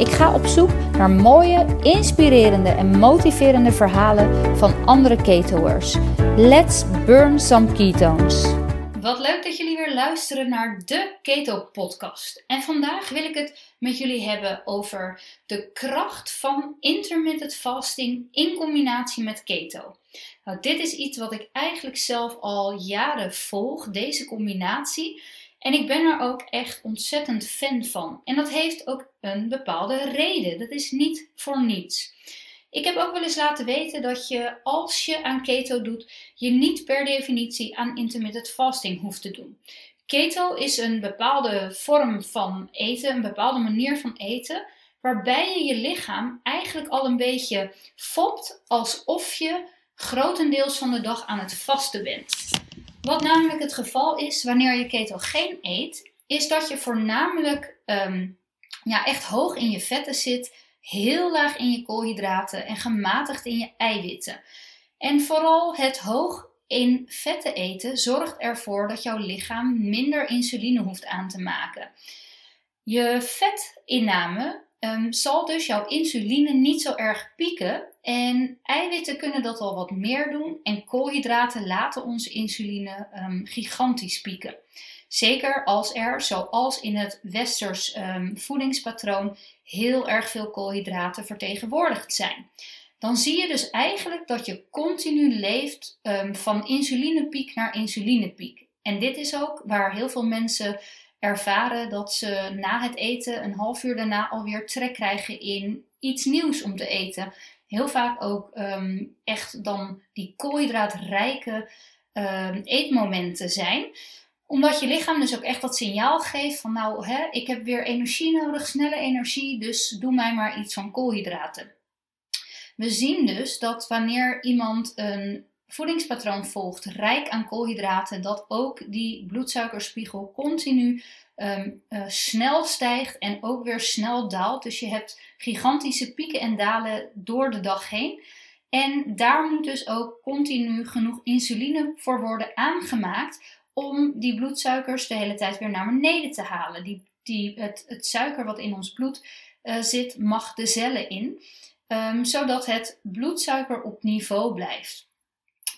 Ik ga op zoek naar mooie, inspirerende en motiverende verhalen van andere ketoers. Let's burn some ketones. Wat leuk dat jullie weer luisteren naar de Keto Podcast. En vandaag wil ik het met jullie hebben over de kracht van intermittent fasting in combinatie met keto. Nou, dit is iets wat ik eigenlijk zelf al jaren volg, deze combinatie. En ik ben er ook echt ontzettend fan van. En dat heeft ook een bepaalde reden. Dat is niet voor niets. Ik heb ook wel eens laten weten dat je als je aan keto doet, je niet per definitie aan intermittent fasting hoeft te doen. Keto is een bepaalde vorm van eten, een bepaalde manier van eten, waarbij je je lichaam eigenlijk al een beetje fopt alsof je grotendeels van de dag aan het vasten bent. Wat namelijk het geval is wanneer je ketogeen eet, is dat je voornamelijk ehm, ja, echt hoog in je vetten zit, heel laag in je koolhydraten en gematigd in je eiwitten. En vooral het hoog in vetten eten zorgt ervoor dat jouw lichaam minder insuline hoeft aan te maken. Je vetinname um, zal dus jouw insuline niet zo erg pieken. En eiwitten kunnen dat al wat meer doen. En koolhydraten laten onze insuline um, gigantisch pieken. Zeker als er, zoals in het westers um, voedingspatroon, heel erg veel koolhydraten vertegenwoordigd zijn. Dan zie je dus eigenlijk dat je continu leeft um, van insulinepiek naar insulinepiek. En dit is ook waar heel veel mensen ervaren dat ze na het eten een half uur daarna alweer trek krijgen in iets nieuws om te eten. Heel vaak ook um, echt dan die koolhydraatrijke um, eetmomenten zijn omdat je lichaam dus ook echt dat signaal geeft van nou, hè, ik heb weer energie nodig, snelle energie, dus doe mij maar iets van koolhydraten. We zien dus dat wanneer iemand een voedingspatroon volgt, rijk aan koolhydraten, dat ook die bloedsuikerspiegel continu um, uh, snel stijgt en ook weer snel daalt. Dus je hebt gigantische pieken en dalen door de dag heen. En daar moet dus ook continu genoeg insuline voor worden aangemaakt om die bloedsuikers de hele tijd weer naar beneden te halen. Die, die, het, het suiker wat in ons bloed uh, zit, mag de cellen in, um, zodat het bloedsuiker op niveau blijft.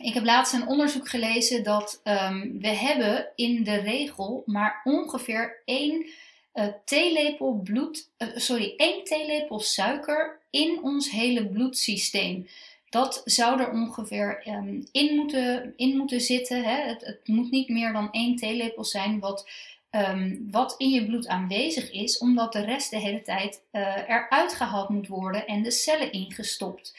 Ik heb laatst een onderzoek gelezen dat um, we hebben in de regel maar ongeveer één uh, theelepel bloed, uh, sorry, één theelepel suiker in ons hele bloedsysteem. Dat zou er ongeveer um, in, moeten, in moeten zitten. Hè? Het, het, moet niet meer dan één theelepel zijn wat, um, wat in je bloed aanwezig is, omdat de rest de hele tijd uh, eruit gehaald moet worden en de cellen ingestopt.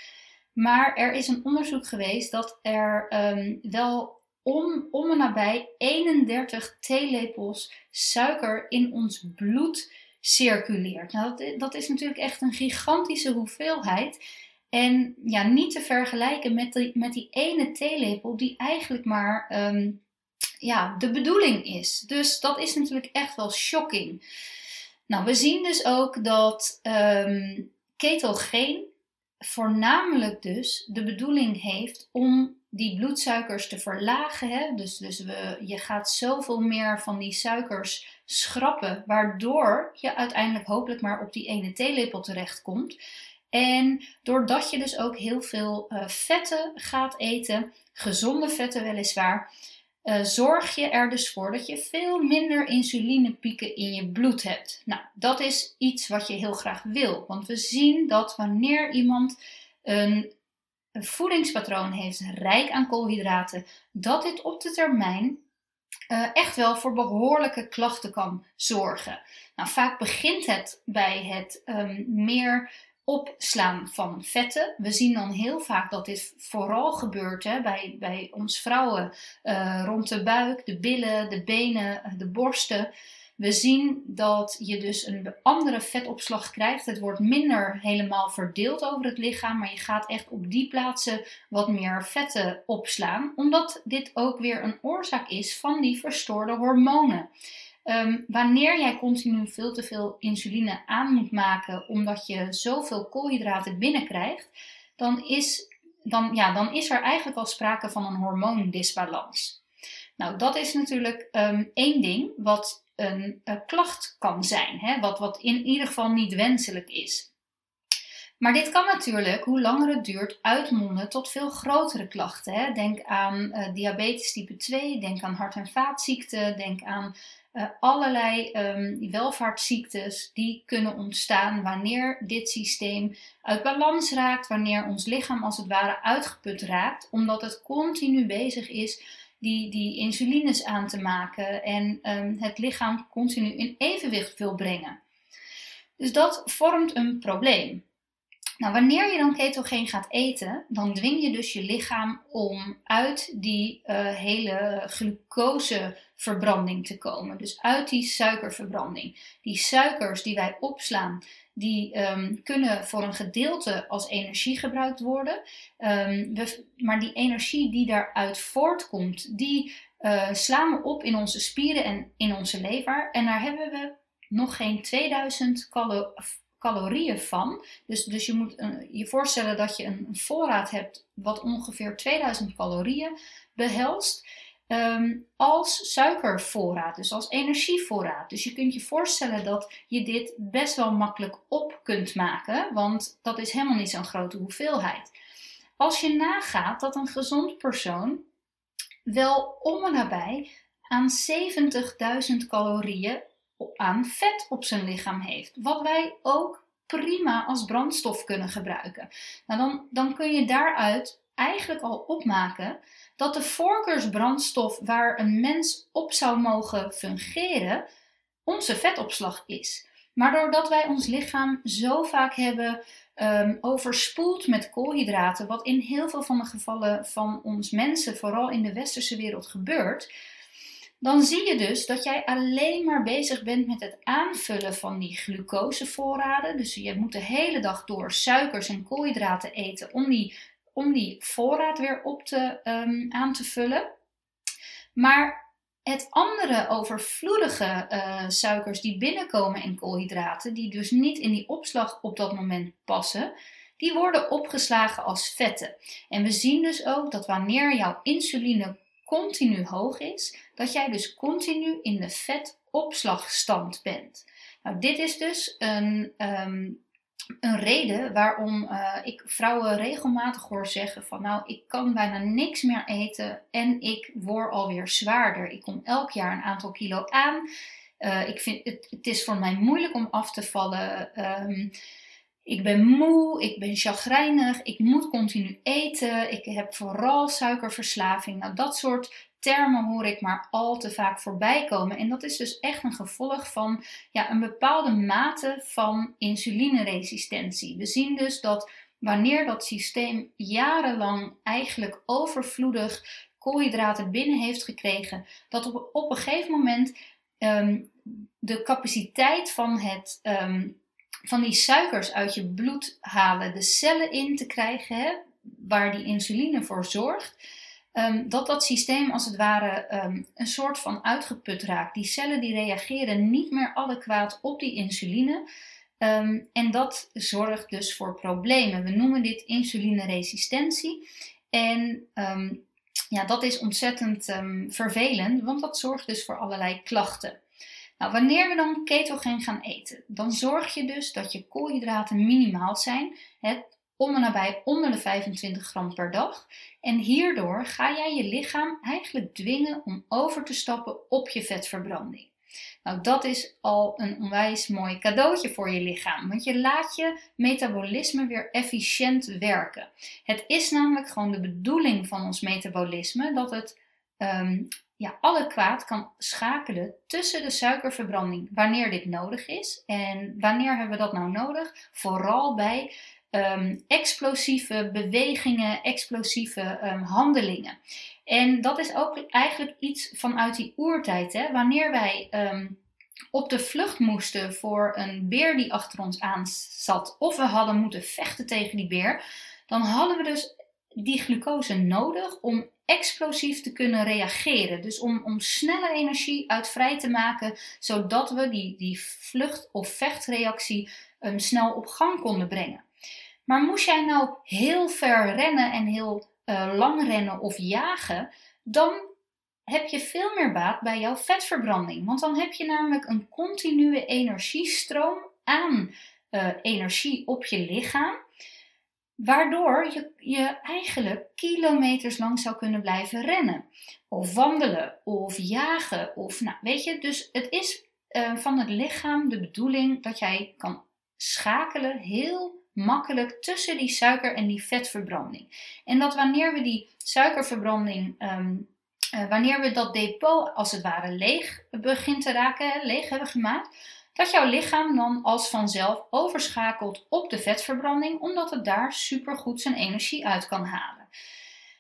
Maar er is een onderzoek geweest dat er um, wel om, om en nabij 31 theelepels suiker in ons bloed circuleert. Nou, dat, dat is natuurlijk echt een gigantische hoeveelheid. En ja, niet te vergelijken met die, met die ene theelepel die eigenlijk maar um, ja, de bedoeling is. Dus dat is natuurlijk echt wel shocking. Nou, we zien dus ook dat um, ketogeen voornamelijk dus de bedoeling heeft om die bloedsuikers te verlagen. Hè? Dus, dus we, je gaat zoveel meer van die suikers schrappen, waardoor je uiteindelijk hopelijk maar op die ene theelepel terechtkomt. En doordat je dus ook heel veel uh, vetten gaat eten, gezonde vetten weliswaar, uh, zorg je er dus voor dat je veel minder insulinepieken in je bloed hebt. Nou, dat is iets wat je heel graag wil. Want we zien dat wanneer iemand een, een voedingspatroon heeft rijk aan koolhydraten, dat dit op de termijn uh, echt wel voor behoorlijke klachten kan zorgen. Nou, vaak begint het bij het um, meer opslaan van vetten. We zien dan heel vaak dat dit vooral gebeurt hè, bij, bij ons vrouwen uh, rond de buik, de billen, de benen, de borsten. We zien dat je dus een andere vetopslag krijgt. Het wordt minder helemaal verdeeld over het lichaam, maar je gaat echt op die plaatsen wat meer vetten opslaan, omdat dit ook weer een oorzaak is van die verstoorde hormonen. Ehm, wanneer jij continu veel te veel insuline aan moet maken omdat je zoveel koolhydraten binnenkrijgt, dan is, dan, ja, dan is er eigenlijk al sprake van een hormoondisbalans. Nou, dat is natuurlijk um, één ding wat een, een klacht kan zijn, hè? Wat, wat in ieder geval niet wenselijk is. Maar dit kan natuurlijk, hoe langer het duurt, uitmonden tot veel grotere klachten. Hè? Denk aan uh, diabetes type 2, denk aan hart- en vaatziekten, denk aan uh, allerlei um, welvaartsziektes die kunnen ontstaan wanneer dit systeem uit balans raakt, wanneer ons lichaam als het ware uitgeput raakt, omdat het continu bezig is die, die insulines aan te maken en um, het lichaam continu in evenwicht wil brengen. Dus dat vormt een probleem. Nou, wanneer je dan ketogeen gaat eten, dan dwing je dus je lichaam om uit die uh, hele glucoseverbranding te komen. Dus uit die suikerverbranding. Die suikers die wij opslaan, die um, kunnen voor een gedeelte als energie gebruikt worden. Um, we, maar die energie die daaruit voortkomt, die uh, slaan we op in onze spieren en in onze lever. En daar hebben we nog geen 2000 calorieën calorieën van. Dus, dus je moet je voorstellen dat je een, voorraad hebt wat ongeveer 2000 calorieën behelst. Ehm, als suikervoorraad, dus als energievoorraad. Dus je kunt je voorstellen dat je dit best wel makkelijk op kunt maken, want dat is helemaal niet zo'n grote hoeveelheid. Als je nagaat dat een gezond persoon wel om en nabij aan 70.000 calorieën aan vet op zijn lichaam heeft. Wat wij ook prima als brandstof kunnen gebruiken. Nou, dan, dan kun je daaruit eigenlijk al opmaken dat de voorkeursbrandstof waar een mens op zou mogen fungeren, onze vetopslag is. Maar doordat wij ons lichaam zo vaak hebben um, overspoeld met koolhydraten, wat in heel veel van de gevallen van ons mensen, vooral in de westerse wereld, gebeurt, dan zie je dus dat jij alleen maar bezig bent met het aanvullen van die glucosevoorraden. Dus je moet de hele dag door suikers en koolhydraten eten om die, om die voorraad weer op te, um, aan te vullen. Maar het andere overvloedige uh, suikers die binnenkomen in koolhydraten, die dus niet in die opslag op dat moment passen, die worden opgeslagen als vetten. En we zien dus ook dat wanneer jouw insuline continu hoog is, dat jij dus continu in de vetopslagstand bent. Nou, dit is dus een, um, een reden waarom uh, ik vrouwen regelmatig hoor zeggen van nou, ik kan bijna niks meer eten en ik word alweer zwaarder. Ik kom elk jaar een aantal kilo aan. Uh, ik vind het, het is voor mij moeilijk om af te vallen. Um, ik ben moe, ik ben chagrijnig, ik moet continu eten, ik heb vooral suikerverslaving. Nou, dat soort termen hoor ik maar al te vaak voorbij komen. En dat is dus echt een gevolg van ja, een bepaalde mate van insulineresistentie. We zien dus dat wanneer dat systeem jarenlang eigenlijk overvloedig koolhydraten binnen heeft gekregen, dat op, een gegeven moment um, de capaciteit van het. Um, van die suikers uit je bloed halen, de cellen in te krijgen, hè, waar die insuline voor zorgt, um, dat dat systeem als het ware um, een soort van uitgeput raakt. Die cellen die reageren niet meer adequaat op die insuline. Um, en dat zorgt dus voor problemen. We noemen dit insulineresistentie. En ja, dat is ontzettend vervelend, want dat zorgt dus voor allerlei klachten. Nou, wanneer we dan ketogeen gaan eten, dan zorg je dus dat je koolhydraten minimaal zijn, het om en nabij onder de 25 gram per dag. En hierdoor ga jij je lichaam eigenlijk dwingen om over te stappen op je vetverbranding. Nou, dat is al een onwijs mooi cadeautje voor je lichaam, want je laat je metabolisme weer efficiënt werken. Het is namelijk gewoon de bedoeling van ons metabolisme dat het um, ja, kwaad kan schakelen tussen de suikerverbranding wanneer dit nodig is. En wanneer hebben we dat nou nodig? Vooral bij um, explosieve bewegingen, explosieve um, handelingen. En dat is ook eigenlijk iets vanuit die oertijd. Hè? Wanneer wij um, op de vlucht moesten voor een beer die achter ons aan zat, of we hadden moeten vechten tegen die beer, dan hadden we dus die glucose nodig om explosief te kunnen reageren. Dus om, om snelle energie uit vrij te maken, zodat we die, die vlucht- of vechtreactie um, snel op gang konden brengen. Maar moest jij nou heel ver rennen en heel uh, lang rennen of jagen, dan heb je veel meer baat bij jouw vetverbranding. Want dan heb je namelijk een continue energiestroom aan uh, energie op je lichaam. Waardoor je, je eigenlijk kilometers lang zou kunnen blijven rennen. Of wandelen, of jagen. Of, nou, weet je, dus het is uh, van het lichaam de bedoeling dat jij kan schakelen heel makkelijk tussen die suiker- en die vetverbranding. En dat wanneer we die suikerverbranding, um, uh, wanneer we dat depot als het ware leeg begint te raken, leeg hebben gemaakt, dat jouw lichaam dan als vanzelf overschakelt op de vetverbranding, omdat het daar supergoed zijn energie uit kan halen.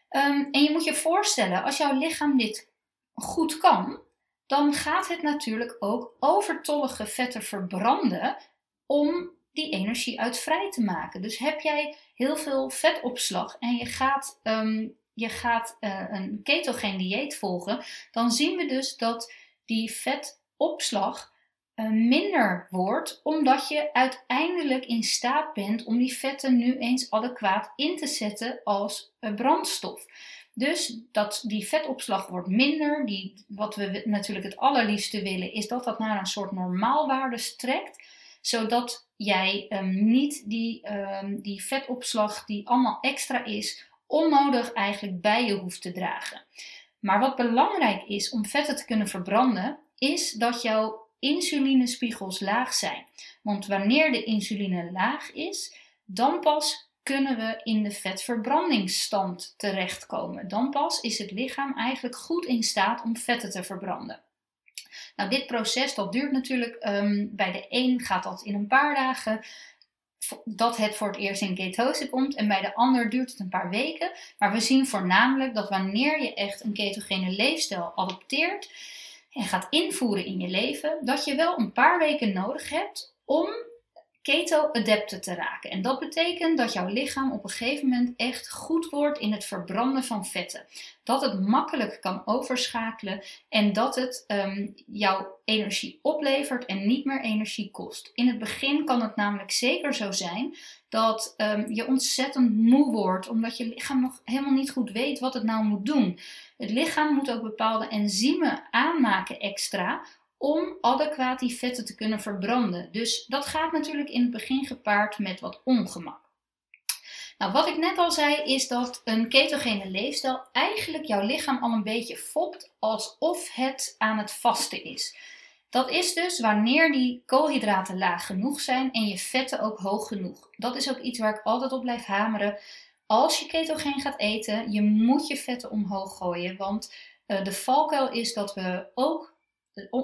Um, en je moet je voorstellen, als jouw lichaam dit goed kan, dan gaat het natuurlijk ook overtollige vetten verbranden om die energie uit vrij te maken. Dus heb jij heel veel vetopslag en je gaat, um, je gaat uh, een ketogeen dieet volgen, dan zien we dus dat die vetopslag minder wordt, omdat je uiteindelijk in staat bent om die vetten nu eens adequaat in te zetten als uh, brandstof. Dus dat die vetopslag wordt minder. Die, wat we natuurlijk het allerliefste willen, is dat dat naar een soort normaalwaarde strekt zodat jij um, niet die, um, die vetopslag die allemaal extra is, onnodig eigenlijk bij je hoeft te dragen. Maar wat belangrijk is om vetten te kunnen verbranden, is dat jouw insulinespiegels laag zijn. Want wanneer de insuline laag is, dan pas kunnen we in de vetverbrandingsstand terechtkomen. Dan pas is het lichaam eigenlijk goed in staat om vetten te verbranden. Nou, dit proces dat duurt natuurlijk, um, bij de een gaat dat in een paar dagen, dat het voor het eerst in ketose komt. En bij de ander duurt het een paar weken. Maar we zien voornamelijk dat wanneer je echt een ketogene leefstijl adopteert en gaat invoeren in je leven, dat je wel een paar weken nodig hebt om keto-adapten te raken. En dat betekent dat jouw lichaam op een gegeven moment echt goed wordt in het verbranden van vetten. Dat het makkelijk kan overschakelen en dat het um, jouw energie oplevert en niet meer energie kost. In het begin kan het namelijk zeker zo zijn dat um, je ontzettend moe wordt omdat je lichaam nog helemaal niet goed weet wat het nou moet doen. Het lichaam moet ook bepaalde enzymen aanmaken extra om adequaat die vetten te kunnen verbranden. Dus dat gaat natuurlijk in het begin gepaard met wat ongemak. Nou, wat ik net al zei, is dat een ketogene leefstijl eigenlijk jouw lichaam al een beetje fopt alsof het aan het vasten is. Dat is dus wanneer die koolhydraten laag genoeg zijn en je vetten ook hoog genoeg. Dat is ook iets waar ik altijd op blijf hameren. Als je ketogeen gaat eten, je moet je vetten omhoog gooien. Want uh, de valkuil is dat we ook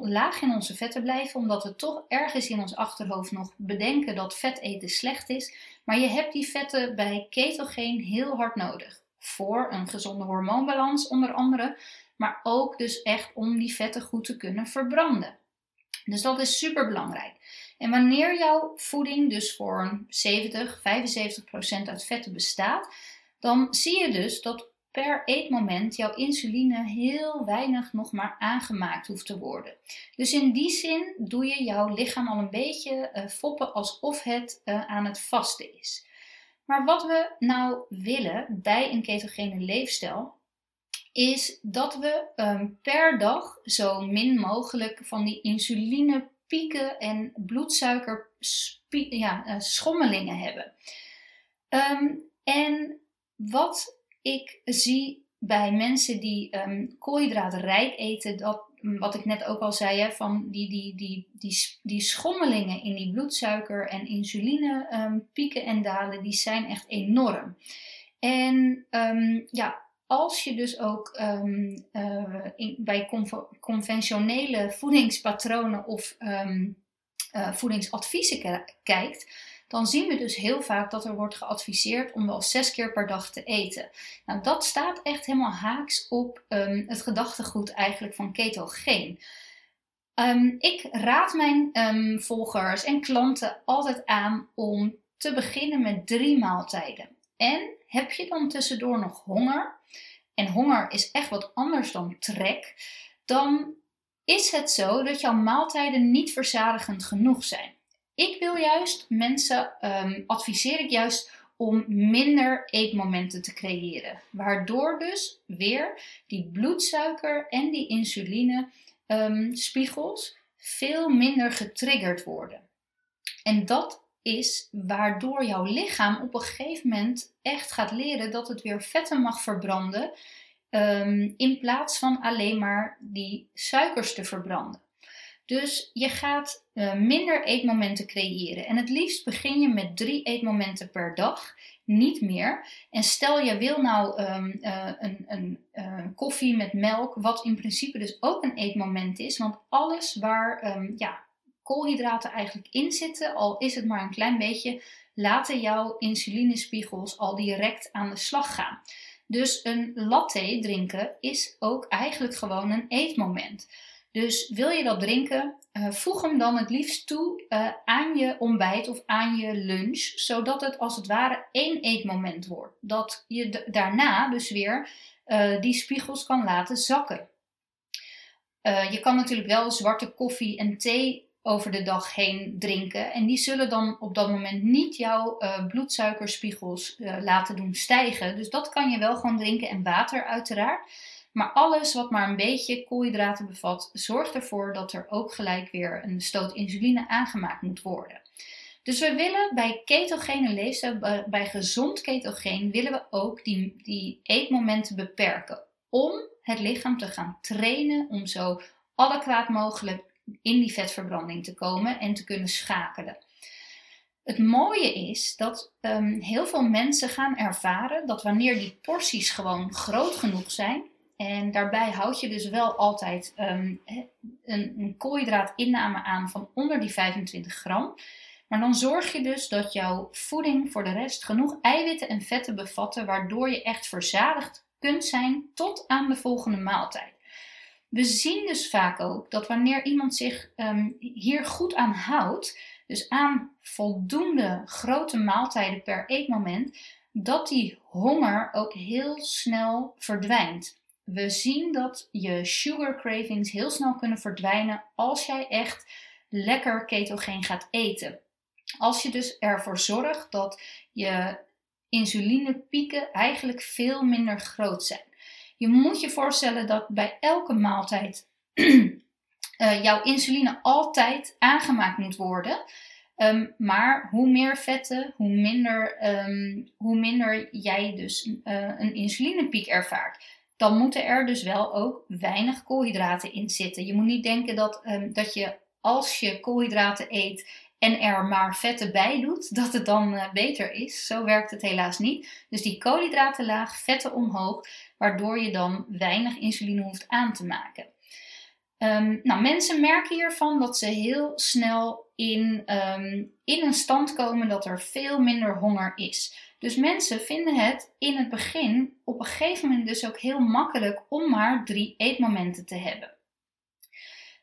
laag in onze vetten blijven, omdat we toch ergens in ons achterhoofd nog bedenken dat vet eten slecht is. Maar je hebt die vetten bij ketogeen heel hard nodig. Voor een gezonde hormoonbalans onder andere, maar ook dus echt om die vetten goed te kunnen verbranden. Dus dat is super belangrijk. En wanneer jouw voeding dus voor een 70, 75% uit vetten bestaat, dan zie je dus dat per eetmoment jouw insuline heel weinig nog maar aangemaakt hoeft te worden. Dus in die zin doe je jouw lichaam al een beetje uh, foppen alsof het uh, aan het vasten is. Maar wat we nou willen bij een ketogene leefstijl is dat we um, per dag zo min mogelijk van die insulinepieken en bloedsuiker ja, uh, schommelingen hebben. Um, en wat ik zie bij mensen die um, koolhydraatrijk eten, dat, wat ik net ook al zei, hè, van die, die, die, die, die schommelingen in die bloedsuiker en insuline um, pieken en dalen, die zijn echt enorm. En ja, als je dus ook uh, in, bij conventionele voedingspatronen of um, uh, voedingsadviezen kijkt, dan zien we dus heel vaak dat er wordt geadviseerd om wel zes keer per dag te eten. Nou, dat staat echt helemaal haaks op um, het gedachtegoed eigenlijk van ketogeen. Ehm, ik raad mijn ehm, volgers en klanten altijd aan om te beginnen met drie maaltijden. En heb je dan tussendoor nog honger, en honger is echt wat anders dan trek, dan is het zo dat jouw maaltijden niet verzadigend genoeg zijn. Ik wil juist mensen, um, adviseer ik juist om minder eetmomenten te creëren. Waardoor dus weer die bloedsuiker en die insuline um, spiegels veel minder getriggerd worden. En dat is waardoor jouw lichaam op een gegeven moment echt gaat leren dat het weer vetten mag verbranden. Um, in plaats van alleen maar die suikers te verbranden. Dus je gaat uh, minder eetmomenten creëren. En het liefst begin je met drie eetmomenten per dag, niet meer. En stel je wil nou um, uh, een, een uh, koffie met melk, wat in principe dus ook een eetmoment is. Want alles waar um, ja, koolhydraten eigenlijk in zitten, al is het maar een klein beetje, laten jouw insulinespiegels al direct aan de slag gaan. Dus een latte drinken is ook eigenlijk gewoon een eetmoment. Dus wil je dat drinken, uh, voeg hem dan het liefst toe uh, aan je ontbijt of aan je lunch, zodat het als het ware één eetmoment wordt. Dat je daarna dus weer uh, die spiegels kan laten zakken. je kan natuurlijk wel zwarte koffie en thee over de dag heen drinken. En die zullen dan op dat moment niet jouw bloedsuikerspiegels laten doen stijgen. Dus dat kan je wel gewoon drinken en water uiteraard. Maar alles wat maar een beetje koolhydraten bevat, zorgt ervoor dat er ook gelijk weer een stoot insuline aangemaakt moet worden. Dus we willen bij ketogene leefstijl, bij gezond ketogeen, willen we ook die, die eetmomenten beperken. Om het lichaam te gaan trainen om zo adequaat mogelijk in die vetverbranding te komen en te kunnen schakelen. Het mooie is dat um, heel veel mensen gaan ervaren dat wanneer die porties gewoon groot genoeg zijn, en daarbij houd je dus wel altijd um, een, een koolhydraatinname aan van onder die 25 gram. Maar dan zorg je dus dat jouw voeding voor de rest genoeg eiwitten en vetten bevatten, waardoor je echt verzadigd kunt zijn tot aan de volgende maaltijd. We zien dus vaak ook dat wanneer iemand zich um, hier goed aan houdt, dus aan voldoende grote maaltijden per eetmoment, dat die honger ook heel snel verdwijnt we zien dat je sugar cravings heel snel kunnen verdwijnen als jij echt lekker ketogeen gaat eten. Als je dus ervoor zorgt dat je insulinepieken eigenlijk veel minder groot zijn. Je moet je voorstellen dat bij elke maaltijd uh, jouw insuline altijd aangemaakt moet worden. Um, maar hoe meer vetten, hoe minder, um, hoe minder jij dus uh, een insulinepiek ervaart dan moeten er dus wel ook weinig koolhydraten in zitten. Je moet niet denken dat, um, dat je als je koolhydraten eet en er maar vetten bij doet, dat het dan uh, beter is. Zo werkt het helaas niet. Dus die koolhydraten laag, vetten omhoog, waardoor je dan weinig insuline hoeft aan te maken. Um, nou, mensen merken hiervan dat ze heel snel in, um, in een stand komen dat er veel minder honger is. Dus mensen vinden het in het begin op een gegeven moment dus ook heel makkelijk om maar drie eetmomenten te hebben.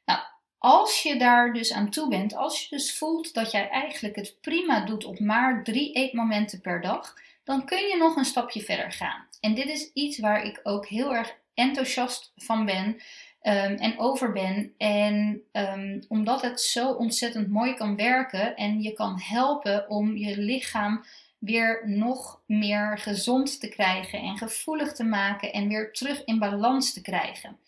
Nou, als je daar dus aan toe bent, als je dus voelt dat jij eigenlijk het prima doet op maar drie eetmomenten per dag, dan kun je nog een stapje verder gaan. En dit is iets waar ik ook heel erg enthousiast van ben um, en over ben. En um, omdat het zo ontzettend mooi kan werken en je kan helpen om je lichaam weer nog meer gezond te krijgen en gevoelig te maken en weer terug in balans te krijgen.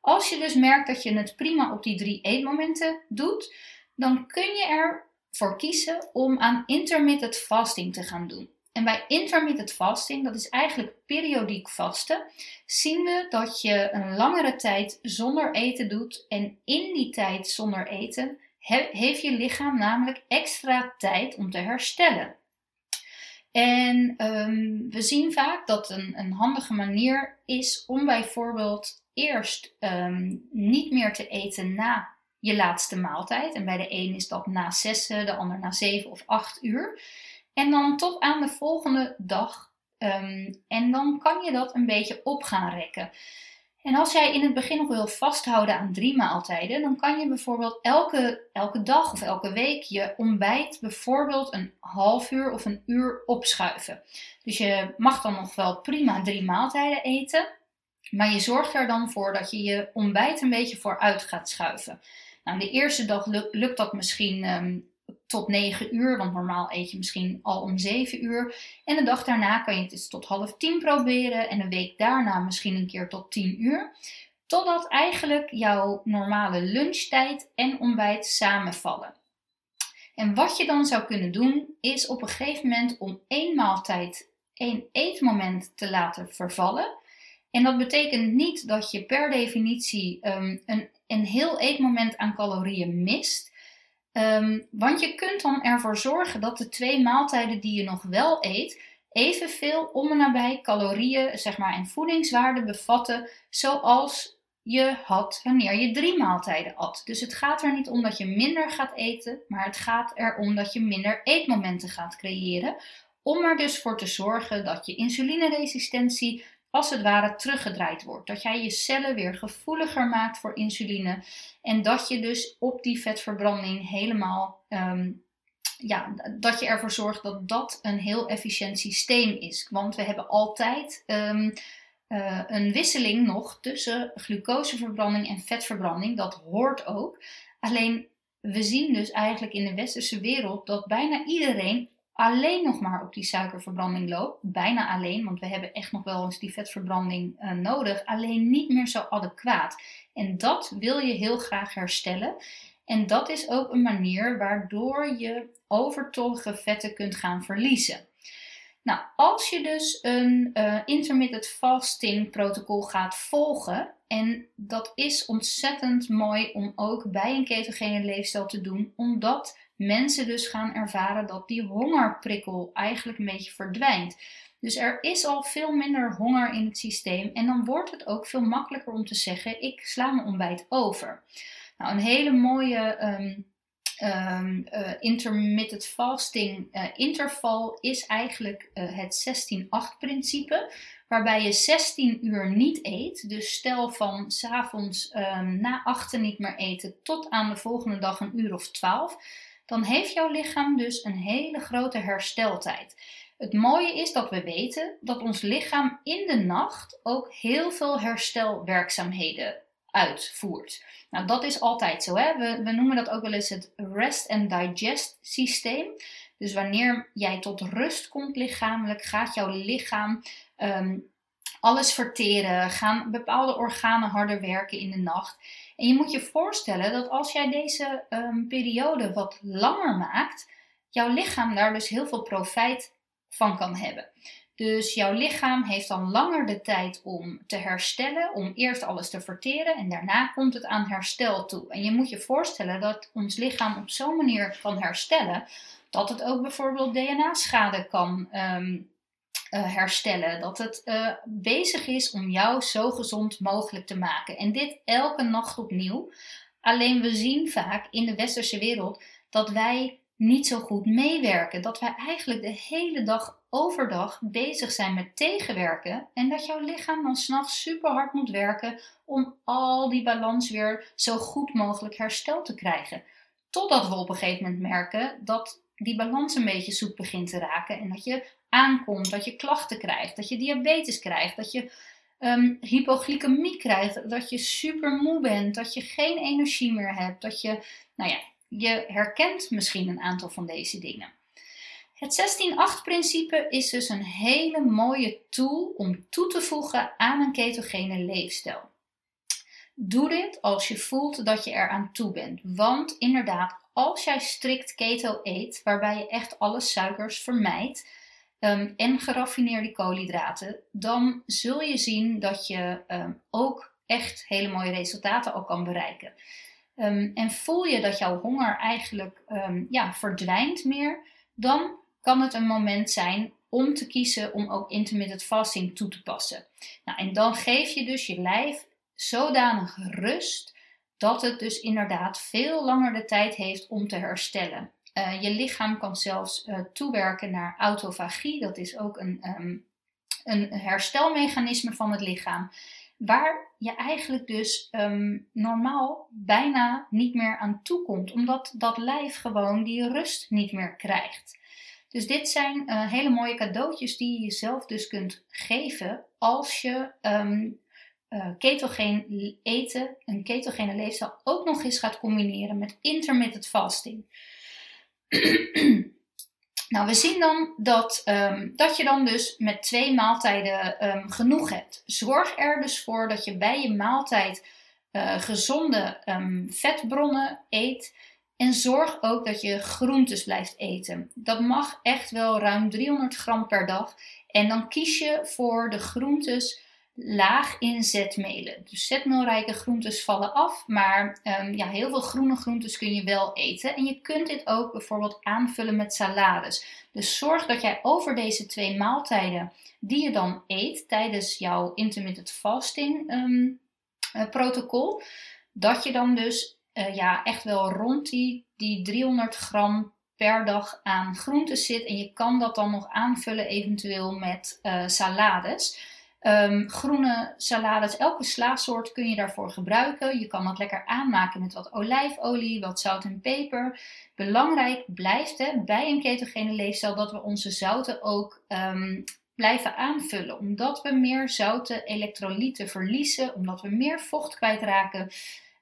Als je dus merkt dat je het prima op die drie eetmomenten doet, dan kun je ervoor kiezen om aan intermittent fasting te gaan doen. En bij intermittent fasting, dat is eigenlijk periodiek vasten, zien we dat je een langere tijd zonder eten doet. En in die tijd zonder eten heeft je lichaam namelijk extra tijd om te herstellen. En um, we zien vaak dat een, een, handige manier is om bijvoorbeeld eerst um, niet meer te eten na je laatste maaltijd. En bij de een is dat na zes, de ander na zeven of acht uur. En dan tot aan de volgende dag. Um, en dan kan je dat een beetje op gaan rekken. En als jij in het begin nog wil vasthouden aan drie maaltijden, dan kan je bijvoorbeeld elke, elke dag of elke week je ontbijt bijvoorbeeld een half uur of een uur opschuiven. Dus je mag dan nog wel prima drie maaltijden eten, maar je zorgt er dan voor dat je je ontbijt een beetje vooruit gaat schuiven. Nou, de eerste dag lukt dat misschien um, tot 9 uur, want normaal eet je misschien al om 7 uur. En de dag daarna kan je het dus tot half 10 proberen en een week daarna misschien een keer tot 10 uur. Totdat eigenlijk jouw normale lunchtijd en ontbijt samenvallen. En wat je dan zou kunnen doen, is op een gegeven moment om één maaltijd, één eetmoment te laten vervallen. En dat betekent niet dat je per definitie um, een, een heel eetmoment aan calorieën mist. Um, want je kunt dan ervoor zorgen dat de twee maaltijden die je nog wel eet, evenveel om en nabij calorieën zeg maar, en voedingswaarden bevatten zoals je had wanneer je drie maaltijden at. Dus het gaat er niet om dat je minder gaat eten, maar het gaat erom dat je minder eetmomenten gaat creëren. Om er dus voor te zorgen dat je insulineresistentie als het ware teruggedraaid wordt. Dat jij je cellen weer gevoeliger maakt voor insuline. En dat je dus op die vetverbranding helemaal. Ehm, ja, dat je ervoor zorgt dat dat een heel efficiënt systeem is. Want we hebben altijd um, uh, een wisseling nog tussen glucoseverbranding en vetverbranding. Dat hoort ook. Alleen we zien dus eigenlijk in de westerse wereld dat bijna iedereen alleen nog maar op die suikerverbranding loopt. Bijna alleen, want we hebben echt nog wel eens die vetverbranding uh, nodig. Alleen niet meer zo adequaat. En dat wil je heel graag herstellen. En dat is ook een manier waardoor je overtollige vetten kunt gaan verliezen. Nou, als je dus een uh, intermittent fasting protocol gaat volgen, en dat is ontzettend mooi om ook bij een ketogene leefstijl te doen, omdat mensen dus gaan ervaren dat die hongerprikkel eigenlijk een beetje verdwijnt. Dus er is al veel minder honger in het systeem en dan wordt het ook veel makkelijker om te zeggen: ik sla mijn ontbijt over. Nou, een hele mooie um, intermittent fasting uh, interval is eigenlijk uh, het 16-8 principe. Waarbij je 16 uur niet eet. Dus stel van s avonds um, na 8 niet meer eten tot aan de volgende dag een uur of 12 dan heeft jouw lichaam dus een hele grote hersteltijd. Het mooie is dat we weten dat ons lichaam in de nacht ook heel veel herstelwerkzaamheden uitvoert. Nou, dat is altijd zo. Hè? We, we noemen dat ook wel eens het rest and digest systeem. Dus wanneer jij tot rust komt lichamelijk, gaat jouw lichaam um, alles verteren, gaan bepaalde organen harder werken in de nacht. En je moet je voorstellen dat als jij deze um, periode wat langer maakt, jouw lichaam daar dus heel veel profijt van kan hebben. Dus jouw lichaam heeft dan langer de tijd om te herstellen, om eerst alles te verteren en daarna komt het aan herstel toe. En je moet je voorstellen dat ons lichaam op zo'n manier kan herstellen dat het ook bijvoorbeeld DNA-schade kan um, uh, herstellen. Dat het uh, bezig is om jou zo gezond mogelijk te maken. En dit elke nacht opnieuw. Alleen we zien vaak in de westerse wereld dat wij niet zo goed meewerken. Dat wij eigenlijk de hele dag overdag bezig zijn met tegenwerken. En dat jouw lichaam dan s'nachts super hard moet werken om al die balans weer zo goed mogelijk hersteld te krijgen. Totdat we op een gegeven moment merken dat die balans een beetje zoek begint te raken. En dat je aankomt, dat je klachten krijgt, dat je diabetes krijgt, dat je um, hypoglycemie krijgt, dat je super moe bent, dat je geen energie meer hebt, dat je, nou ja, je herkent misschien een aantal van deze dingen. Het 16-8 principe is dus een hele mooie tool om toe te voegen aan een ketogene leefstijl. Doe dit als je voelt dat je eraan toe bent. Want inderdaad, als jij strikt keto eet, waarbij je echt alle suikers vermijdt um, en geraffineerde koolhydraten, dan zul je zien dat je um, ook echt hele mooie resultaten al kan bereiken. Um, en voel je dat jouw honger eigenlijk ja, verdwijnt meer, dan kan het een moment zijn om te kiezen om ook intermittent fasting toe te passen. Nou, en dan geef je dus je lijf zodanig rust dat het dus inderdaad veel langer de tijd heeft om te herstellen. Uh, je lichaam kan zelfs uh, toewerken naar autofagie. Dat is ook een, um, een herstelmechanisme van het lichaam. waar je eigenlijk dus ehm, normaal bijna niet meer aan toe komt, omdat dat lijf gewoon die rust niet meer krijgt. Dus dit zijn uh, hele mooie cadeautjes die je jezelf dus kunt geven als je um, uh, ketogeen eten, een ketogene leefstijl, ook nog eens gaat combineren met intermittent fasting. nou, we zien dan dat, um, dat je dan dus met twee maaltijden um, genoeg hebt. Zorg er dus voor dat je bij je maaltijd uh, gezonde vetbronnen eet en zorg ook dat je groentes blijft eten. Dat mag echt wel ruim 300 gram per dag. En dan kies je voor de groentes laag in zetmelen. Dus zetmeelrijke groentes vallen af, maar um, ja, heel veel groene groentes kun je wel eten. En je kunt dit ook bijvoorbeeld aanvullen met salades. Dus zorg dat jij over deze twee maaltijden die je dan eet tijdens jouw intermittent fasting um, uh, protocol, dat je dan dus uh, ja, echt wel rond die, die 300 gram per dag aan groenten zit. En je kan dat dan nog aanvullen eventueel met uh, salades. Um, groene salades, elke slaagsoort kun je daarvoor gebruiken. Je kan dat lekker aanmaken met wat olijfolie, wat zout en peper. Belangrijk blijft hè, bij een ketogene leefstijl dat we onze zouten ook um, blijven aanvullen. Omdat we meer zoute elektrolyten verliezen, omdat we meer vocht kwijtraken.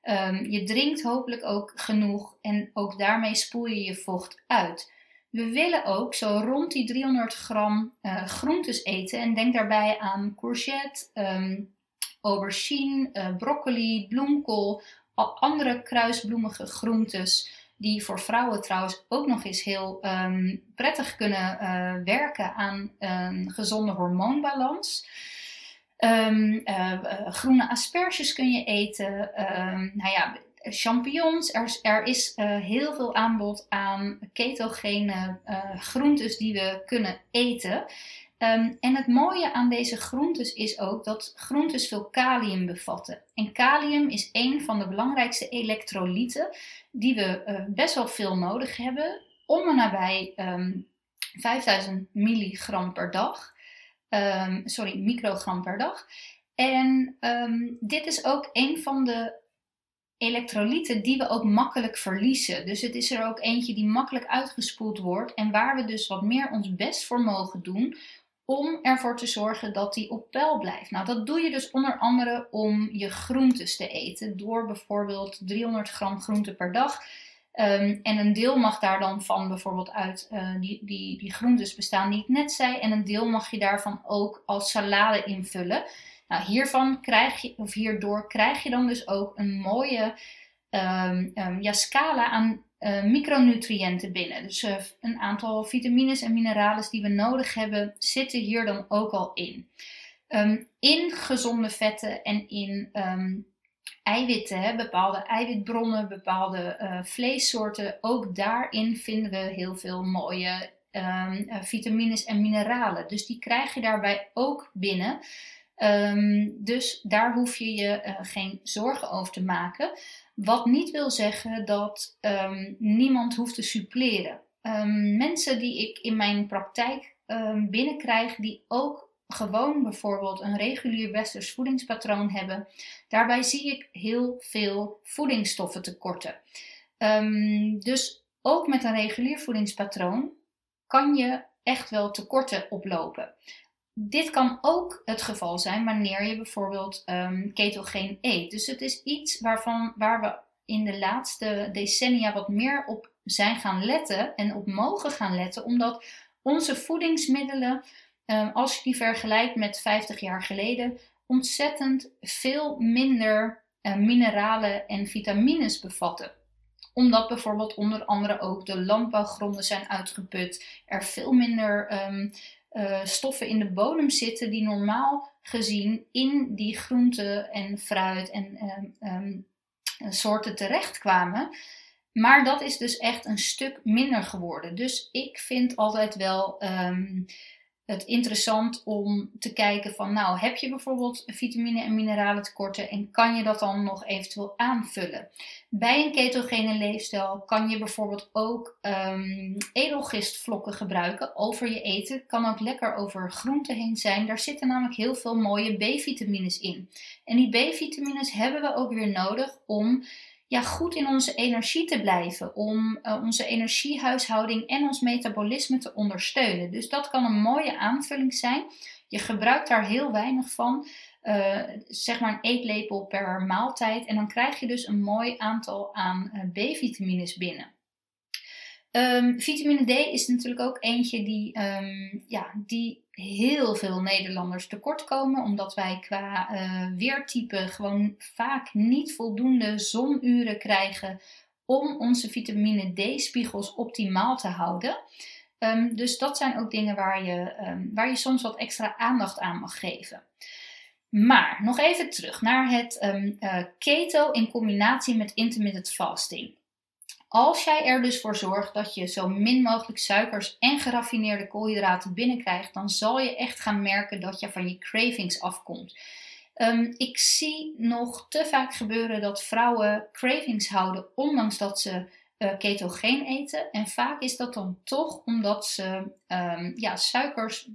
Um, je drinkt hopelijk ook genoeg en ook daarmee spoel je je vocht uit. We willen ook zo rond die 300 gram uh, groentes eten en denk daarbij aan courgette, um, aubergine, uh, broccoli, bloemkool, andere kruisbloemige groentes die voor vrouwen trouwens ook nog eens heel um, prettig kunnen uh, werken aan een gezonde hormoonbalans. Groene asperges kun je eten. Nou ja, champignons. Er, er is uh, heel veel aanbod aan ketogene uh, groentes die we kunnen eten. Um, en het mooie aan deze groentes is ook dat groentes veel kalium bevatten. En kalium is een van de belangrijkste elektrolyten die we best wel veel nodig hebben. Om en nabij 5000 milligram per dag. Um, sorry, microgram per dag. En dit is ook een van de elektrolyten die we ook makkelijk verliezen. Dus het is er ook eentje die makkelijk uitgespoeld wordt en waar we dus wat meer ons best voor mogen doen om ervoor te zorgen dat die op peil blijft. Nou, dat doe je dus onder andere om je groentes te eten door bijvoorbeeld 300 gram groente per dag Um, en een deel mag daar dan van bijvoorbeeld uit uh, die, die, die groentes bestaan die ik net zei. En een deel mag je daarvan ook als salade invullen. Nou, hiervan krijg je, of hierdoor krijg je dan dus ook een mooie um, um, ja, scala aan uh, micronutriënten binnen. Dus uh, een aantal vitamines en mineralen die we nodig hebben, zitten hier dan ook al in. in gezonde vetten en in eiwitten, hè, bepaalde eiwitbronnen, bepaalde uh, vleessoorten. Ook daarin vinden we heel veel mooie um, vitamines en mineralen. Dus die krijg je daarbij ook binnen. Um, dus daar hoef je je uh, geen zorgen over te maken. Wat niet wil zeggen dat um, niemand hoeft te suppleren. mensen die ik in mijn praktijk binnenkrijg, die ook gewoon bijvoorbeeld een regulier westers voedingspatroon hebben, daarbij zie ik heel veel voedingsstoffen tekorten. Dus ook met een regulier voedingspatroon kan je echt wel tekorten oplopen. Dit kan ook het geval zijn wanneer je bijvoorbeeld um, ketogeen eet. Dus het is iets waarvan, waar we in de laatste decennia wat meer op zijn gaan letten en op mogen gaan letten, omdat onze voedingsmiddelen Ehm, als je die vergelijkt met 50 jaar geleden, ontzettend veel minder uh, mineralen en vitamines bevatten omdat bijvoorbeeld onder andere ook de landbouwgronden zijn uitgeput. Er veel minder um, uh, stoffen in de bodem zitten die normaal gezien in die groenten en fruit en um, soorten terechtkwamen. Maar dat is dus echt een stuk minder geworden. Dus ik vind altijd wel het interessant om te kijken van, nou, heb je bijvoorbeeld vitamine en mineralen tekorten en kan je dat dan nog eventueel aanvullen? Bij een ketogene leefstijl kan je bijvoorbeeld ook um, edelgistvlokken gebruiken over je eten. Kan ook lekker over groenten heen zijn. Daar zitten namelijk heel veel mooie B-vitamines in. En die B-vitamines hebben we ook weer nodig om ja, goed in onze energie te blijven. Om uh, onze energiehuishouding en ons metabolisme te ondersteunen. Dus dat kan een mooie aanvulling zijn. Je gebruikt daar heel weinig van. Uh, zeg maar een eetlepel per maaltijd. En dan krijg je dus een mooi aantal aan uh, B-vitamines binnen. Um, vitamine D is natuurlijk ook eentje die, um, ja, die heel veel Nederlanders tekort komen, omdat wij qua uh, weertype gewoon vaak niet voldoende zonuren krijgen om onze vitamine D-spiegels optimaal te houden. Um, dus dat zijn ook dingen waar je, waar je soms wat extra aandacht aan mag geven. Maar nog even terug naar het uh, keto in combinatie met intermittent fasting. Als jij er dus voor zorgt dat je zo min mogelijk suikers en geraffineerde koolhydraten binnenkrijgt, dan zal je echt gaan merken dat je van je cravings afkomt. Um, ik zie nog te vaak gebeuren dat vrouwen cravings houden, ondanks dat ze uh, ketogeen eten. En vaak is dat dan toch omdat ze um, ja, suikers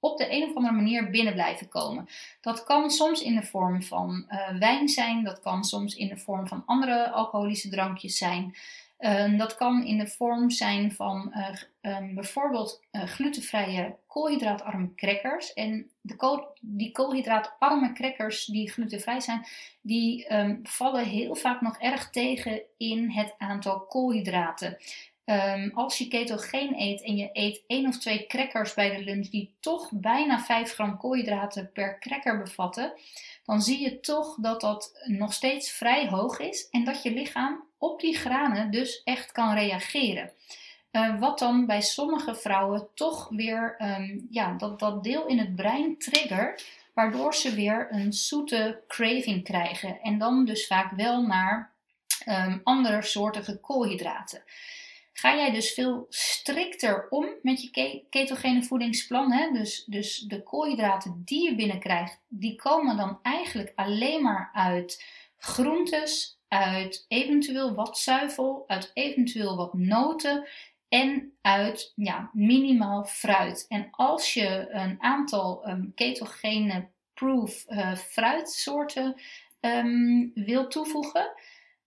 op de een of andere manier binnen blijven komen. Dat kan soms in de vorm van uh, wijn zijn, dat kan soms in de vorm van andere alcoholische drankjes zijn. Ehm, dat kan in de vorm zijn van uh, um, bijvoorbeeld uh, glutenvrije koolhydraatarme crackers. En de die koolhydraatarme crackers die glutenvrij zijn, die um, vallen heel vaak nog erg tegen in het aantal koolhydraten. Als je ketogeen eet en je eet één of twee crackers bij de lunch die toch bijna 5 gram koolhydraten per cracker bevatten, dan zie je toch dat dat nog steeds vrij hoog is en dat je lichaam op die granen dus echt kan reageren. Uh, wat dan bij sommige vrouwen toch weer um, ja, dat, dat deel in het brein triggert, waardoor ze weer een zoete craving krijgen. En dan dus vaak wel naar andere soortige koolhydraten. Ga jij dus veel strikter om met je ketogene voedingsplan, hè? Dus, dus de koolhydraten die je binnenkrijgt, die komen dan eigenlijk alleen maar uit groentes, uit eventueel wat zuivel, uit eventueel wat noten en uit ja, minimaal fruit. En als je een aantal um, ketogene proof uh, fruitsoorten um, wil toevoegen,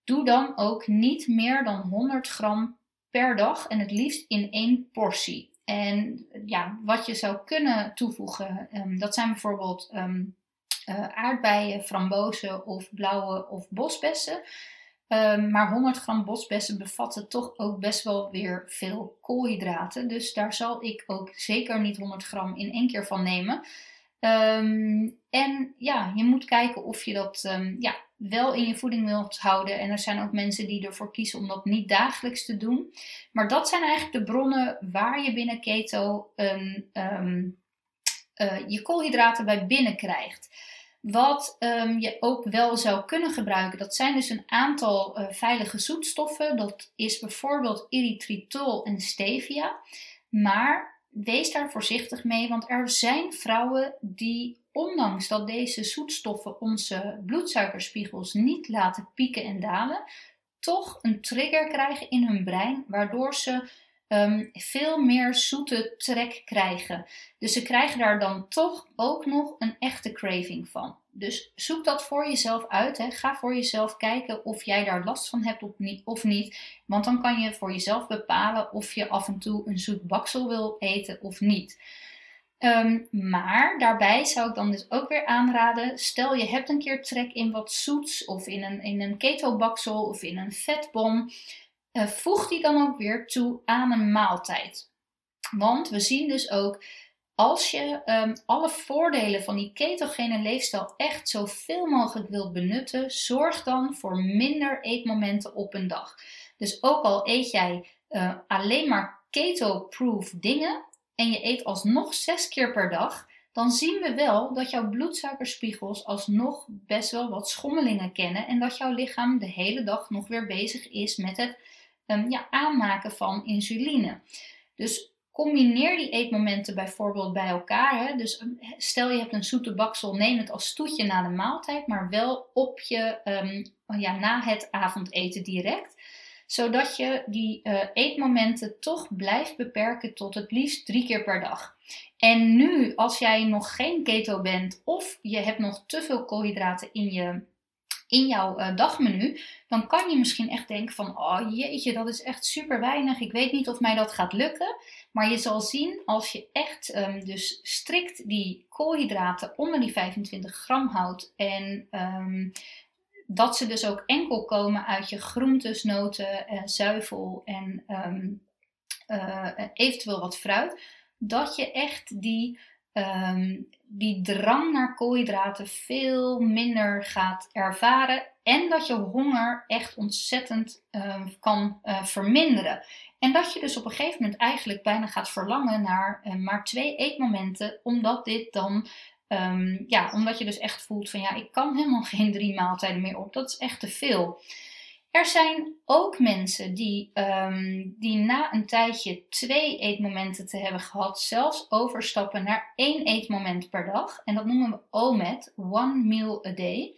doe dan ook niet meer dan 100 gram per dag en het liefst in één portie. En ja, wat je zou kunnen toevoegen, um, dat zijn bijvoorbeeld uh, aardbeien, frambozen of blauwe of bosbessen. Um, maar 100 gram bosbessen bevatten toch ook best wel weer veel koolhydraten. Dus daar zal ik ook zeker niet 100 gram in één keer van nemen. En ja, je moet kijken of je dat ja, wel in je voeding wilt houden. En er zijn ook mensen die ervoor kiezen om dat niet dagelijks te doen. Maar dat zijn eigenlijk de bronnen waar je binnen keto een, uh, je koolhydraten bij binnenkrijgt. Wat um, je ook wel zou kunnen gebruiken, dat zijn dus een aantal uh, veilige zoetstoffen. Dat is bijvoorbeeld erythritol en stevia. Maar wees daar voorzichtig mee, want er zijn vrouwen die, ondanks dat deze zoetstoffen onze bloedsuikerspiegels niet laten pieken en dalen, toch een trigger krijgen in hun brein, waardoor ze um, veel meer zoete trek krijgen. Dus ze krijgen daar dan toch ook nog een echte craving van. Dus zoek dat voor jezelf uit. Hè. Ga voor jezelf kijken of jij daar last van hebt of niet. Want dan kan je voor jezelf bepalen of je af en toe een zoet baksel wil eten of niet. Um, maar daarbij zou ik dan dus ook weer aanraden: stel je hebt een keer trek in wat zoets, of in een, in een keto-baksel of in een vetbom. Uh, voeg die dan ook weer toe aan een maaltijd. Want we zien dus ook als je um, alle voordelen van die ketogene leefstijl echt zoveel mogelijk wilt benutten, zorg dan voor minder eetmomenten op een dag. Dus ook al eet jij uh, alleen maar keto-proof dingen en je eet alsnog zes keer per dag, dan zien we wel dat jouw bloedsuikerspiegels alsnog best wel wat schommelingen kennen en dat jouw lichaam de hele dag nog weer bezig is met het um, ja, aanmaken van insuline. Dus combineer die eetmomenten bijvoorbeeld bij elkaar. Hè? Dus eh, stel je hebt een zoete baksel, neem het als toetje na de maaltijd, maar wel op je, um, ja, na het avondeten direct. Zodat je die uh, eetmomenten toch blijft beperken tot het liefst drie keer per dag. En nu, als jij nog geen keto bent of je hebt nog te veel koolhydraten in je in jouw uh, dagmenu, dan kan je misschien echt denken van, oh jeetje, dat is echt super weinig. Ik weet niet of mij dat gaat lukken. Maar je zal zien als je echt um, dus strikt die koolhydraten onder die 25 gram houdt en um, dat ze dus ook enkel komen uit je groentes, noten, uh, zuivel en um, uh, eventueel wat fruit, dat je echt die um, die drang naar koolhydraten veel minder gaat ervaren. En dat je honger echt ontzettend uh, kan uh, verminderen. En dat je dus op een gegeven moment eigenlijk bijna gaat verlangen naar uh, maar twee eetmomenten. Omdat dit dan, um, ja, omdat je dus echt voelt van ja, ik kan helemaal geen drie maaltijden meer op. Dat is echt te veel. Er zijn ook mensen die, um, die na een tijdje twee eetmomenten te hebben gehad, zelfs overstappen naar één eetmoment per dag. En dat noemen we OMED, One Meal a Day.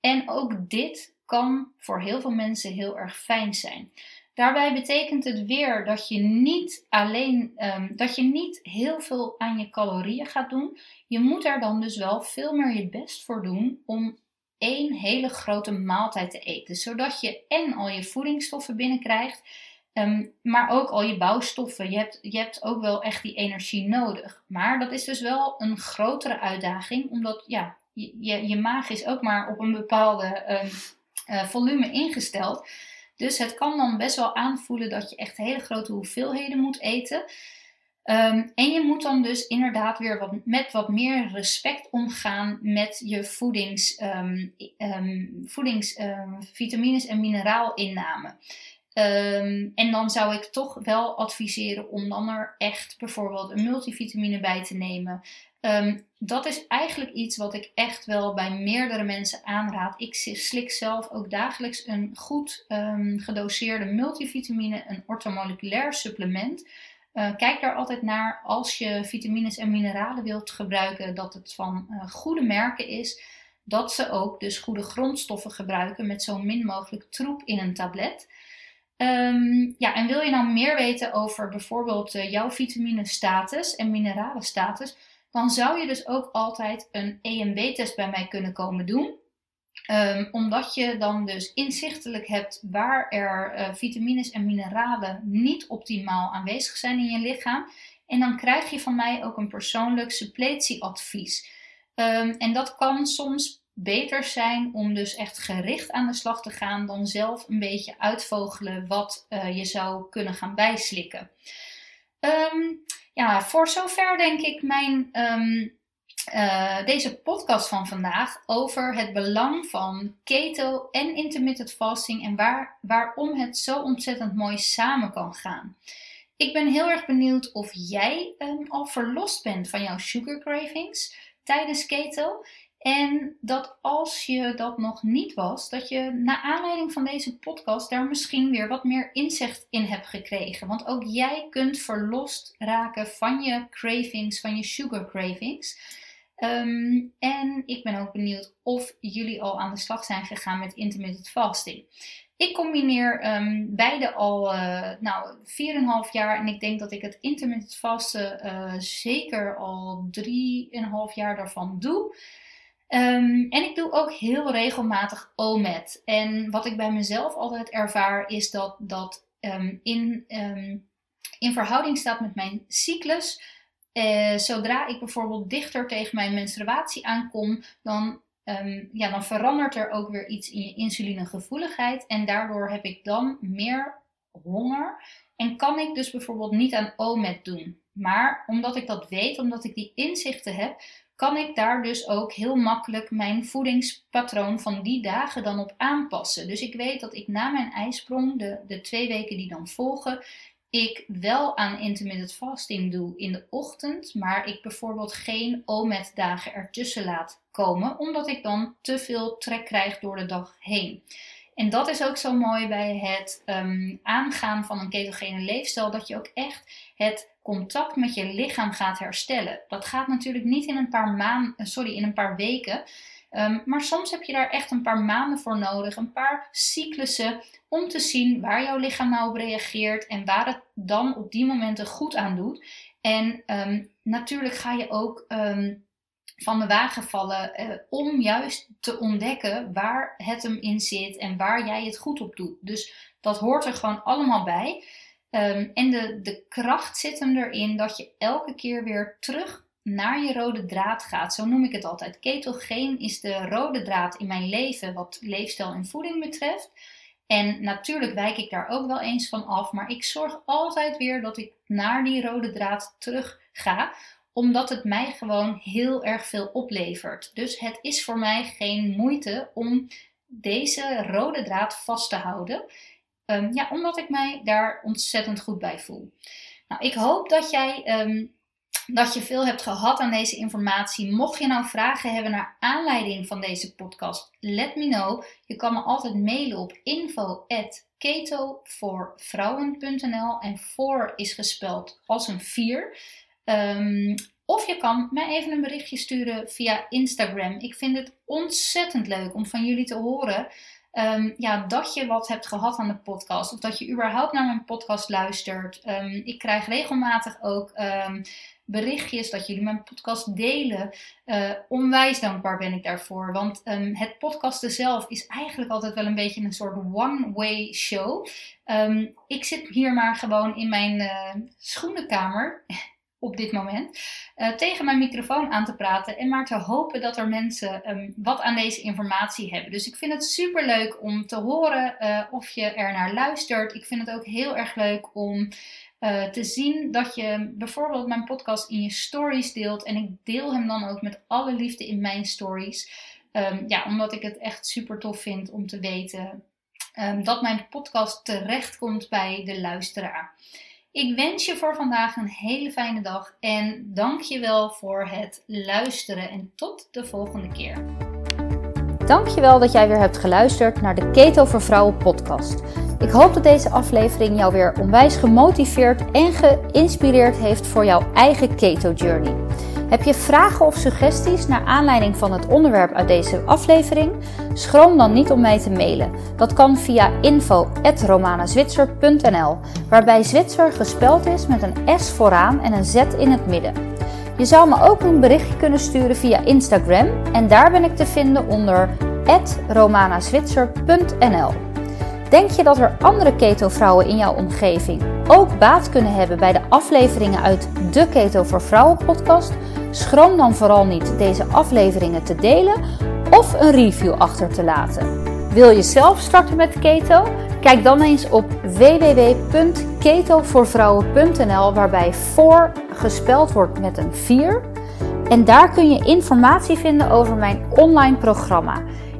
En ook dit kan voor heel veel mensen heel erg fijn zijn. Daarbij betekent het weer dat je niet alleen um, dat je niet heel veel aan je calorieën gaat doen. Je moet er dan dus wel veel meer je best voor doen om één hele grote maaltijd te eten. Zodat je en al je voedingsstoffen binnenkrijgt, um, maar ook al je bouwstoffen. Je hebt, je hebt ook wel echt die energie nodig. Maar dat is dus wel een grotere uitdaging, omdat ja, je, je, je maag is ook maar op een bepaalde um, uh, volume ingesteld. Dus het kan dan best wel aanvoelen dat je echt hele grote hoeveelheden moet eten. Um, en je moet dan dus inderdaad weer wat, met wat meer respect omgaan met je voedings, um, um, voedings vitamines en mineraaliname. en dan zou ik toch wel adviseren om dan er echt bijvoorbeeld een multivitamine bij te nemen. dat is eigenlijk iets wat ik echt wel bij meerdere mensen aanraad. Ik slik zelf ook dagelijks een goed gedoseerde multivitamine, een orthomoleculair supplement. Uh, kijk daar altijd naar als je vitamines en mineralen wilt gebruiken, dat het van uh, goede merken is. Dat ze ook dus goede grondstoffen gebruiken met zo min mogelijk troep in een tablet. Um, ja, en wil je nou meer weten over bijvoorbeeld uh, jouw vitaminestatus en mineralenstatus, dan zou je dus ook altijd een EMB-test bij mij kunnen komen doen. Um, omdat je dan dus inzichtelijk hebt waar er uh, vitamines en mineralen niet optimaal aanwezig zijn in je lichaam. En dan krijg je van mij ook een persoonlijk suppletieadvies. Um, en dat kan soms beter zijn om dus echt gericht aan de slag te gaan dan zelf een beetje uitvogelen wat uh, je zou kunnen gaan bijslikken. Um, ja, voor zover denk ik mijn uh, deze podcast van vandaag over het belang van keto en intermittent fasting en waar, waarom het zo ontzettend mooi samen kan gaan. Ik ben heel erg benieuwd of jij um, al verlost bent van jouw sugar cravings tijdens keto. En dat als je dat nog niet was, dat je na aanleiding van deze podcast daar misschien weer wat meer inzicht in hebt gekregen. Want ook jij kunt verlost raken van je cravings, van je sugar cravings. Um, en ik ben ook benieuwd of jullie al aan de slag zijn gegaan met intermittent fasting. Ik combineer um, beide al uh, nou, 4,5 jaar en ik denk dat ik het intermittent vasten uh, zeker al 3,5 jaar daarvan doe. Um, en ik doe ook heel regelmatig OMED. En wat ik bij mezelf altijd ervaar is dat dat um, in, in verhouding staat met mijn cyclus. Uh, zodra ik bijvoorbeeld dichter tegen mijn menstruatie aankom, dan, ja, dan verandert er ook weer iets in je insulinegevoeligheid. En daardoor heb ik dan meer honger. En kan ik dus bijvoorbeeld niet aan OMED doen. Maar omdat ik dat weet, omdat ik die inzichten heb, kan ik daar dus ook heel makkelijk mijn voedingspatroon van die dagen dan op aanpassen. Dus ik weet dat ik na mijn ijsprong, de, de twee weken die dan volgen, ik wel aan intermittent fasting doe in de ochtend, maar ik bijvoorbeeld geen OMED-dagen ertussen laat komen, omdat ik dan te veel trek krijg door de dag heen. En dat is ook zo mooi bij het um, aangaan van een ketogene leefstijl, dat je ook echt het contact met je lichaam gaat herstellen. Dat gaat natuurlijk niet in een paar maanden, sorry, in een paar weken. Ehm, maar soms heb je daar echt een paar maanden voor nodig, een paar cyclussen, om te zien waar jouw lichaam nou op reageert en waar het dan op die momenten goed aan doet. En ehm, natuurlijk ga je ook ehm, van de wagen vallen uh, om juist te ontdekken waar het hem in zit en waar jij het goed op doet. Dus dat hoort er gewoon allemaal bij. En de, de kracht zit hem erin dat je elke keer weer terug naar je rode draad gaat. Zo noem ik het altijd. Ketogeen is de rode draad in mijn leven wat leefstijl en voeding betreft. En natuurlijk wijk ik daar ook wel eens van af, maar ik zorg altijd weer dat ik naar die rode draad terug ga, omdat het mij gewoon heel erg veel oplevert. Dus het is voor mij geen moeite om deze rode draad vast te houden. Um, ja, omdat ik mij daar ontzettend goed bij voel. Nou, ik hoop dat jij um, dat je veel hebt gehad aan deze informatie. Mocht je nou vragen hebben naar aanleiding van deze podcast, let me know. Je kan me altijd mailen op info@ketovoorvrouwen.nl en voor is gespeld als een 4. Um, of je kan mij even een berichtje sturen via Instagram. Ik vind het ontzettend leuk om van jullie te horen. Um, ja, dat je wat hebt gehad aan de podcast. Of dat je überhaupt naar mijn podcast luistert. Um, ik krijg regelmatig ook um, berichtjes, dat jullie mijn podcast delen. Uh, onwijs dankbaar ben ik daarvoor. Want het podcasten zelf is eigenlijk altijd wel een beetje een soort one-way show. Ik zit hier maar gewoon in mijn uh, schoenenkamer. Op dit moment, uh, tegen mijn microfoon aan te praten en maar te hopen dat er mensen um, wat aan deze informatie hebben. Dus ik vind het super leuk om te horen uh, of je er naar luistert. Ik vind het ook heel erg leuk om uh, te zien dat je bijvoorbeeld mijn podcast in je stories deelt. En ik deel hem dan ook met alle liefde in mijn stories. Um, ja, omdat ik het echt super tof vind om te weten um, dat mijn podcast terecht komt bij de luisteraar. Ik wens je voor vandaag een hele fijne dag en dank je wel voor het luisteren en tot de volgende keer. Dankjewel dat jij weer hebt geluisterd naar de Keto voor Vrouwen podcast. Ik hoop dat deze aflevering jou weer onwijs gemotiveerd en geïnspireerd heeft voor jouw eigen keto journey. Heb je vragen of suggesties naar aanleiding van het onderwerp uit deze aflevering? Schroom dan niet om mij te mailen. Dat kan via info@romanazwitser.nl, waarbij Zwitser gespeld is met een S vooraan en een Z in het midden. Je zou me ook een berichtje kunnen sturen via Instagram en daar ben ik te vinden onder romanazwitser.nl. Denk je dat er andere keto-vrouwen in jouw omgeving ook baat kunnen hebben bij de afleveringen uit de Keto voor Vrouwen podcast? Schroom dan vooral niet deze afleveringen te delen of een review achter te laten. Wil je zelf starten met keto? Kijk dan eens op www.ketovoorvrouwen.nl waarbij voor gespeld wordt met een 4. En daar kun je informatie vinden over mijn online programma.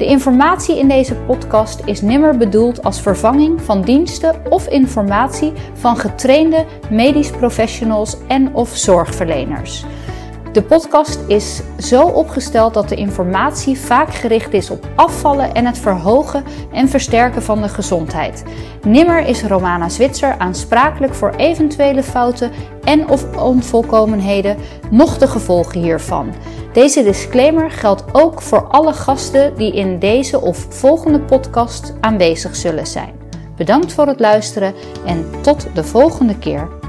De informatie in deze podcast is nimmer bedoeld als vervanging van diensten of informatie van getrainde medisch professionals en of zorgverleners. De podcast is zo opgesteld dat de informatie vaak gericht is op afvallen en het verhogen en versterken van de gezondheid. Nimmer is Romana Zwitser aansprakelijk voor eventuele fouten en of onvolkomenheden, noch de gevolgen hiervan. Deze disclaimer geldt ook voor alle gasten die in deze of volgende podcast aanwezig zullen zijn. Bedankt voor het luisteren en tot de volgende keer.